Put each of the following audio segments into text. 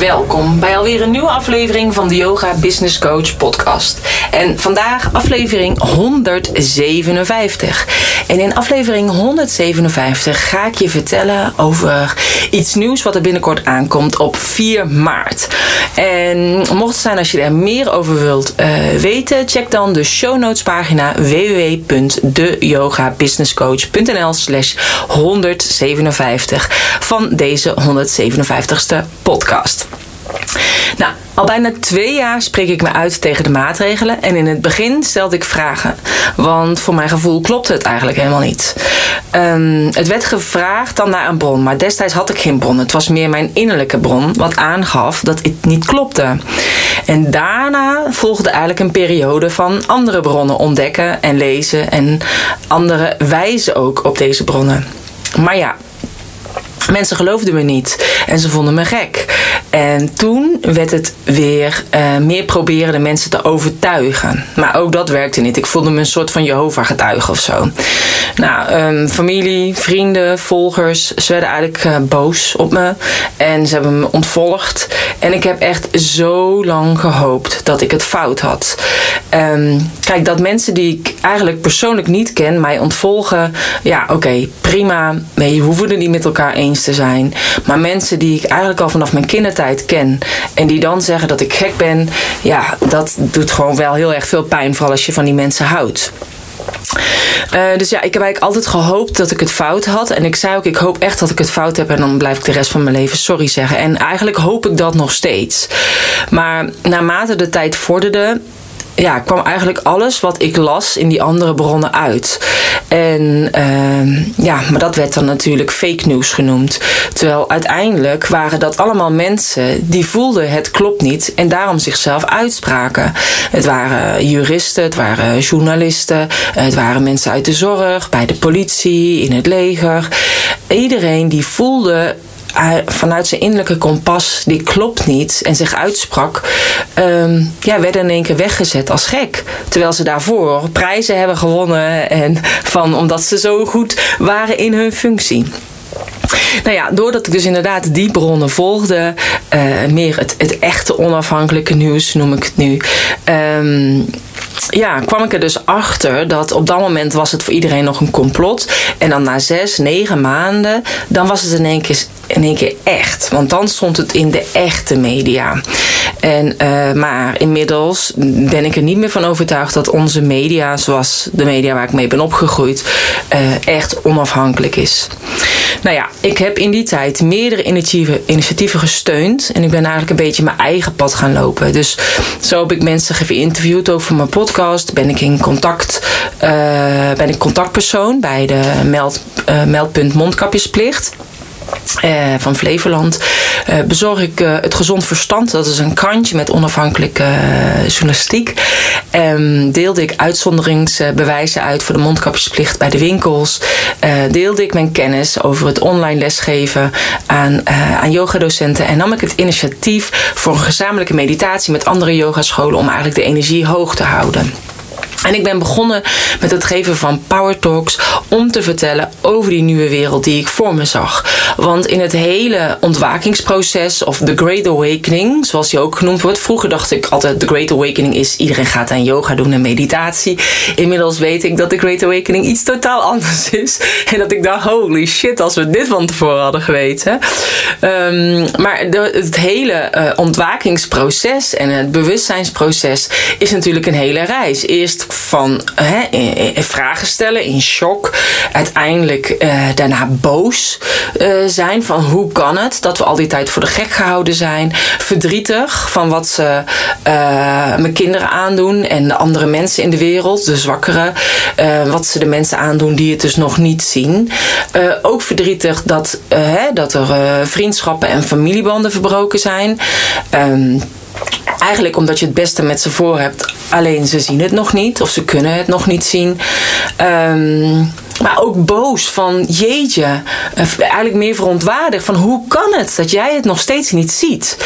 Welkom bij alweer een nieuwe aflevering van de Yoga Business Coach podcast. En vandaag aflevering 157. En in aflevering 157 ga ik je vertellen over iets nieuws wat er binnenkort aankomt op 4 maart. En mocht het zijn als je er meer over wilt uh, weten, check dan de show notes pagina www.deyogabusinesscoach.nl slash 157 van deze 157ste podcast. Nou, al bijna twee jaar spreek ik me uit tegen de maatregelen. En in het begin stelde ik vragen. Want voor mijn gevoel klopte het eigenlijk helemaal niet. Um, het werd gevraagd dan naar een bron. Maar destijds had ik geen bron. Het was meer mijn innerlijke bron. Wat aangaf dat het niet klopte. En daarna volgde eigenlijk een periode van andere bronnen ontdekken en lezen. En andere wijzen ook op deze bronnen. Maar ja, Mensen geloofden me niet en ze vonden me gek. En toen werd het weer uh, meer proberen de mensen te overtuigen. Maar ook dat werkte niet. Ik voelde me een soort van Jehovah-getuige of zo. Nou, um, familie, vrienden, volgers, ze werden eigenlijk uh, boos op me. En ze hebben me ontvolgd. En ik heb echt zo lang gehoopt dat ik het fout had. Um, kijk, dat mensen die ik eigenlijk persoonlijk niet ken mij ontvolgen. Ja, oké, prima. Nee, je hoeven er niet met elkaar eens te zijn. Maar mensen die ik eigenlijk al vanaf mijn kindertijd ken en die dan zeggen dat ik gek ben, ja, dat doet gewoon wel heel erg veel pijn, vooral als je van die mensen houdt. Uh, dus ja, ik heb eigenlijk altijd gehoopt dat ik het fout had. En ik zei ook, ik hoop echt dat ik het fout heb. En dan blijf ik de rest van mijn leven sorry zeggen. En eigenlijk hoop ik dat nog steeds. Maar naarmate de tijd vorderde, ja, kwam eigenlijk alles wat ik las in die andere bronnen uit. En uh, ja, maar dat werd dan natuurlijk fake news genoemd. Terwijl uiteindelijk waren dat allemaal mensen die voelden het klopt niet en daarom zichzelf uitspraken. Het waren juristen, het waren journalisten, het waren mensen uit de zorg, bij de politie, in het leger. Iedereen die voelde vanuit zijn innerlijke kompas, die klopt niet en zich uitsprak, um, ja, werden in één keer weggezet als gek. Terwijl ze daarvoor prijzen hebben gewonnen en van, omdat ze zo goed waren in hun functie. Nou ja, doordat ik dus inderdaad die bronnen volgde, uh, meer het, het echte onafhankelijke nieuws noem ik het nu. Um, ja, kwam ik er dus achter dat op dat moment was het voor iedereen nog een complot. En dan na zes, negen maanden, dan was het in één keer, in één keer echt. Want dan stond het in de echte media. En, uh, maar inmiddels ben ik er niet meer van overtuigd dat onze media, zoals de media waar ik mee ben opgegroeid, uh, echt onafhankelijk is. Nou ja, ik heb in die tijd meerdere initiatieven, initiatieven gesteund. En ik ben eigenlijk een beetje mijn eigen pad gaan lopen. Dus zo heb ik mensen geïnterviewd over mijn podcast. Ben ik in contact, uh, ben ik contactpersoon bij de meld, uh, meldpunt mondkapjesplicht. Uh, van Flevoland bezorg ik het Gezond Verstand. Dat is een krantje met onafhankelijke journalistiek. Um, deelde ik uitzonderingsbewijzen uit voor de mondkapjesplicht bij de winkels. deelde ik mijn kennis over het online lesgeven aan, aan yogadocenten. En nam ik het initiatief voor een gezamenlijke meditatie met andere yogascholen om eigenlijk de energie hoog te houden. En ik ben begonnen met het geven van Power Talks om te vertellen over die nieuwe wereld die ik voor me zag. Want in het hele ontwakingsproces of The Great Awakening, zoals die ook genoemd wordt. Vroeger dacht ik altijd The Great Awakening is iedereen gaat aan yoga doen en meditatie. Inmiddels weet ik dat The Great Awakening iets totaal anders is. En dat ik dacht, holy shit, als we dit van tevoren hadden geweten. Um, maar het hele uh, ontwakingsproces en het bewustzijnsproces is natuurlijk een hele reis. Eerst van hè, vragen stellen, in shock. Uiteindelijk uh, daarna boos uh, zijn van hoe kan het dat we al die tijd voor de gek gehouden zijn. Verdrietig van wat ze uh, mijn kinderen aandoen en de andere mensen in de wereld, de zwakkeren. wat ze de mensen aandoen die het dus nog niet zien. ook verdrietig dat, dat er vriendschappen en familiebanden verbroken zijn. Um, eigenlijk omdat je het beste met ze voor hebt alleen ze zien het nog niet of ze kunnen het nog niet zien. Ehm, maar ook boos van jeetje, eh, eigenlijk meer verontwaardigd van hoe kan het dat jij het nog steeds niet ziet?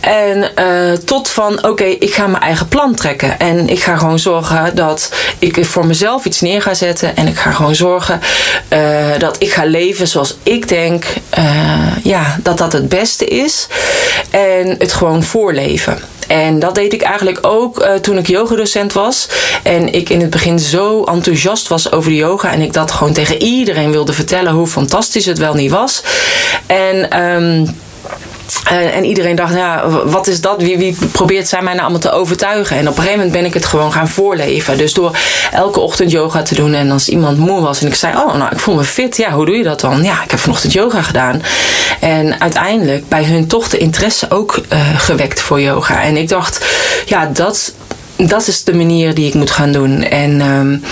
En uh, tot van oké, ik ga mijn eigen plan trekken en ik ga gewoon zorgen dat ik voor mezelf iets neer ga zetten en ik ga gewoon zorgen uh, dat ik ga leven zoals ik denk ja, dat dat het beste is en het gewoon voorleven. En dat deed ik eigenlijk ook uh, toen ik yogadocent was. En ik in het begin zo enthousiast was over de yoga. En ik dat gewoon tegen iedereen wilde vertellen hoe fantastisch het wel niet was. En... Um, uh, en iedereen dacht, ja, wat is dat? Wie, wie probeert zij mij nou allemaal te overtuigen? En op een gegeven moment ben ik het gewoon gaan voorleven. Dus door elke ochtend yoga te doen. En als iemand moe was en ik zei, oh, nou, ik voel me fit. Ja, hoe doe je dat dan? Ja, ik heb vanochtend yoga gedaan. En uiteindelijk bij hun toch de interesse ook uh, gewekt voor yoga. En ik dacht, ja, dat, dat is de manier die ik moet gaan doen. En... Um,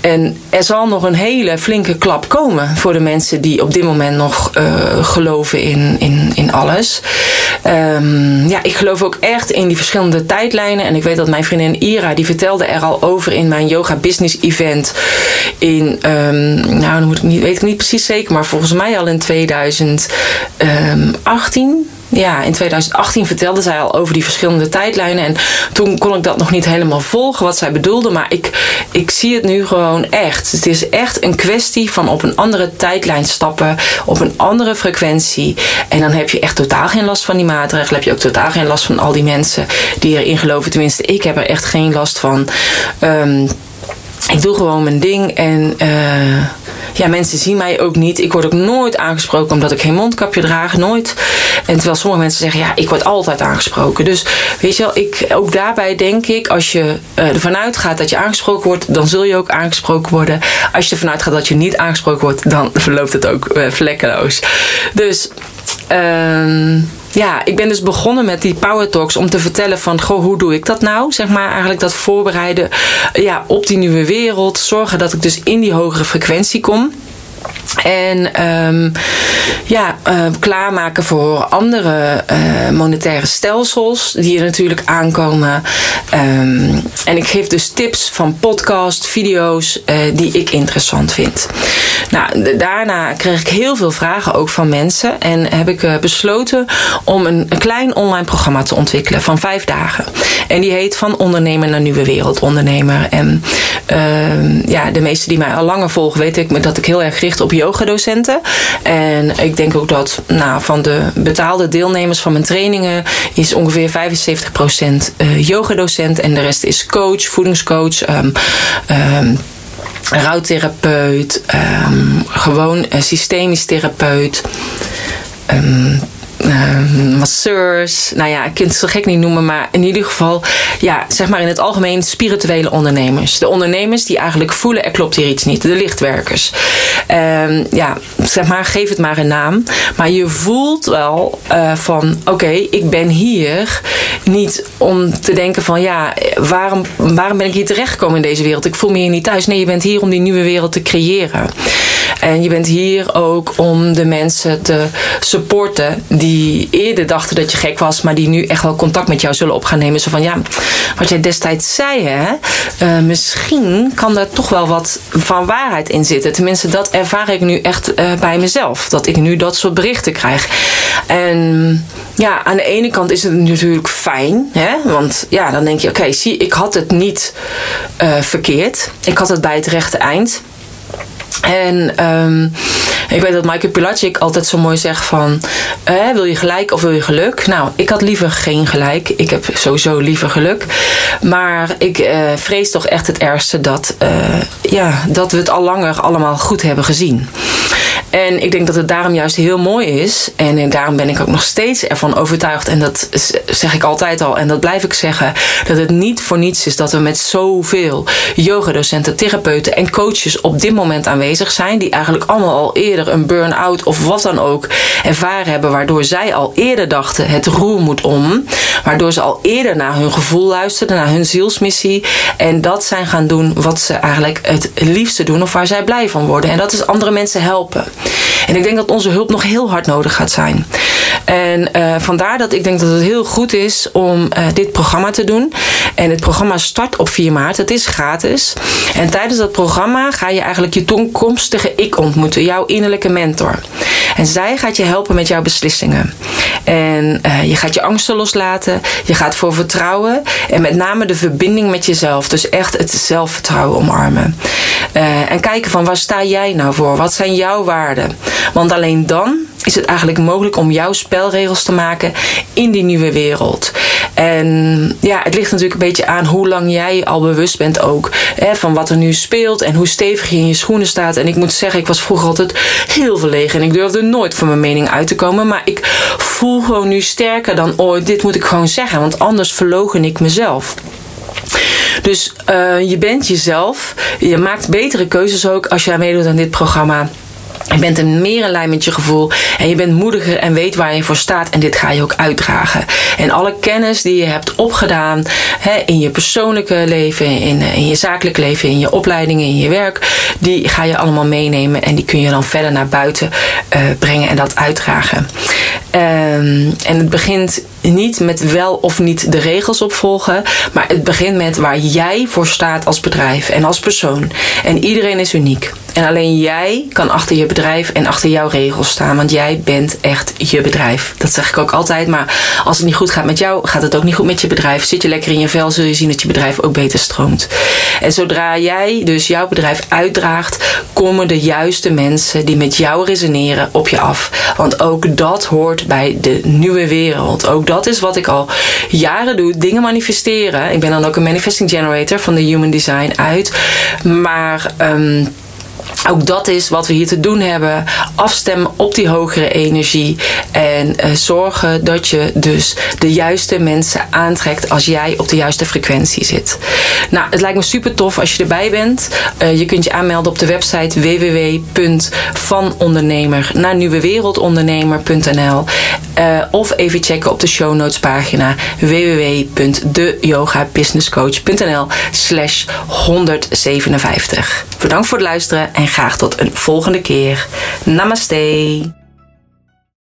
en er zal nog een hele flinke klap komen voor de mensen die op dit moment nog uh, geloven in, in, in alles. Um, ja, ik geloof ook echt in die verschillende tijdlijnen. En ik weet dat mijn vriendin Ira, die vertelde er al over in mijn yoga business event. In, um, nou, dan moet ik niet, weet ik niet precies zeker, maar volgens mij al in 2018 ja, in 2018 vertelde zij al over die verschillende tijdlijnen. En toen kon ik dat nog niet helemaal volgen wat zij bedoelde. Maar ik, ik zie het nu gewoon echt. Het is echt een kwestie van op een andere tijdlijn stappen. Op een andere frequentie. En dan heb je echt totaal geen last van die maatregelen. Heb je ook totaal geen last van al die mensen die erin geloven. Tenminste, ik heb er echt geen last van. Um, ik doe gewoon mijn ding en uh, ja, mensen zien mij ook niet. Ik word ook nooit aangesproken omdat ik geen mondkapje draag. Nooit. En terwijl sommige mensen zeggen, ja, ik word altijd aangesproken. Dus weet je wel, ik, ook daarbij denk ik, als je uh, ervan uitgaat dat je aangesproken wordt, dan zul je ook aangesproken worden. Als je ervan uitgaat dat je niet aangesproken wordt, dan verloopt het ook uh, vlekkeloos. Dus, ehm ja, ik ben dus begonnen met die Power Talks om te vertellen van, goh, hoe doe ik dat nou? Zeg maar eigenlijk dat voorbereiden ja, op die nieuwe wereld. Zorgen dat ik dus in die hogere frequentie kom. En um, ja, uh, klaarmaken voor andere uh, monetaire stelsels die er natuurlijk aankomen. Um, en ik geef dus tips van podcast, video's uh, die ik interessant vind. Nou, daarna kreeg ik heel veel vragen ook van mensen. En heb ik besloten om een, een, klein online programma te ontwikkelen van vijf dagen. En die heet Van Ondernemer naar Nieuwe Wereld Ondernemer. En ja, de meesten die mij al langer volgen, weet ik dat ik heel erg richt op yogadocenten. En ik denk ook dat nou, van de betaalde deelnemers van mijn trainingen is ongeveer 75% uh, yogadocent en de rest is coach, voedingscoach. Um, rouwtherapeut, um, gewoon uh, systemisch therapeut. Uh, masseurs. Nou ja, ik kan het zo gek niet noemen, maar in ieder geval, ja, zeg maar in het algemeen spirituele ondernemers. De ondernemers die eigenlijk voelen, er klopt hier iets niet. De lichtwerkers. Uh, ja, zeg maar, geef het maar een naam. Maar je voelt wel uh, van, oké, ik ben hier niet om te denken van, ja, waarom, waarom ben ik hier terechtgekomen in deze wereld? Ik voel me hier niet thuis. Nee, je bent hier om die nieuwe wereld te creëren. En je bent hier ook om de mensen te supporten die eerder dachten dat je gek was, maar die nu echt wel contact met jou zullen op gaan nemen. Zo van ja, wat jij destijds zei, hè, uh, misschien kan daar toch wel wat van waarheid in zitten. Tenminste, dat ervaar ik nu echt uh, bij mezelf. Dat ik nu dat soort berichten krijg. En ja, aan de ene kant is het natuurlijk fijn, hè, want ja, dan denk je: oké, zie, ik had het niet uh, verkeerd. Ik had het bij het rechte eind. En um, ik weet dat Michael Pilacic altijd zo mooi zegt van... Eh, wil je gelijk of wil je geluk? Nou, ik had liever geen gelijk. Ik heb sowieso liever geluk. Maar ik uh, vrees toch echt het ergste dat, uh, ja, dat we het al langer allemaal goed hebben gezien. En ik denk dat het daarom juist heel mooi is. En daarom ben ik ook nog steeds ervan overtuigd. En dat zeg ik altijd al. En dat blijf ik zeggen. Dat het niet voor niets is dat we met zoveel yogadocenten, therapeuten en coaches op dit moment aanwezig zijn. Die eigenlijk allemaal al eerder een burn-out of wat dan ook ervaren hebben. Waardoor zij al eerder dachten het roer moet om. Waardoor ze al eerder naar hun gevoel luisterden. Naar hun zielsmissie. En dat zijn gaan doen wat ze eigenlijk het liefste doen. Of waar zij blij van worden. En dat is andere mensen helpen. En ik denk dat onze hulp nog heel hard nodig gaat zijn. En uh, vandaar dat ik denk dat het heel goed is om uh, dit programma te doen. En het programma start op 4 maart. Het is gratis. En tijdens dat programma ga je eigenlijk je toekomstige ik ontmoeten, jouw innerlijke mentor. En zij gaat je helpen met jouw beslissingen. En uh, je gaat je angsten loslaten. Je gaat voor vertrouwen. En met name de verbinding met jezelf. Dus echt het zelfvertrouwen omarmen. Uh, en kijken van waar sta jij nou voor? Wat zijn jouw waarden? Want alleen dan is het eigenlijk mogelijk om jouw spelregels te maken in die nieuwe wereld. En ja, het ligt natuurlijk een beetje aan hoe lang jij al bewust bent ook hè, van wat er nu speelt en hoe stevig je in je schoenen staat. En ik moet zeggen, ik was vroeger altijd heel verlegen en ik durfde nooit van mijn mening uit te komen. Maar ik voel gewoon nu sterker dan ooit, dit moet ik gewoon zeggen, want anders verlogen ik mezelf. Dus uh, je bent jezelf. Je maakt betere keuzes ook als jij meedoet aan dit programma. Je bent een meer in lijn met je gevoel en je bent moediger en weet waar je voor staat en dit ga je ook uitdragen. En alle kennis die je hebt opgedaan hè, in je persoonlijke leven, in, in je zakelijk leven, in je opleidingen, in je werk, die ga je allemaal meenemen en die kun je dan verder naar buiten uh, brengen en dat uitdragen. Um, en het begint niet met wel of niet de regels opvolgen, maar het begint met waar jij voor staat als bedrijf en als persoon. En iedereen is uniek. En alleen jij kan achter je bedrijf en achter jouw regels staan, want jij bent echt je bedrijf. Dat zeg ik ook altijd, maar als het niet goed gaat met jou, gaat het ook niet goed met je bedrijf. Zit je lekker in je vel, zul je zien dat je bedrijf ook beter stroomt. En zodra jij dus jouw bedrijf uitdraagt, komen de juiste mensen die met jou resoneren op je af. Want ook dat hoort bij de nieuwe wereld. Ook dat is wat ik al jaren doe. Dingen manifesteren. Ik ben dan ook een manifesting generator van de Human Design uit. Maar um, ook dat is wat we hier te doen hebben. Afstemmen op die hogere energie. En uh, zorgen dat je dus de juiste mensen aantrekt als jij op de juiste frequentie zit. Nou, het lijkt me super tof als je erbij bent. Uh, je kunt je aanmelden op de website www.vanondernemer naar nieuwewereldondernemer.nl uh, Of even checken op de show notes pagina www.deyogabusinesscoach.nl slash 157. Bedankt voor het luisteren en graag tot een volgende keer. Namaste.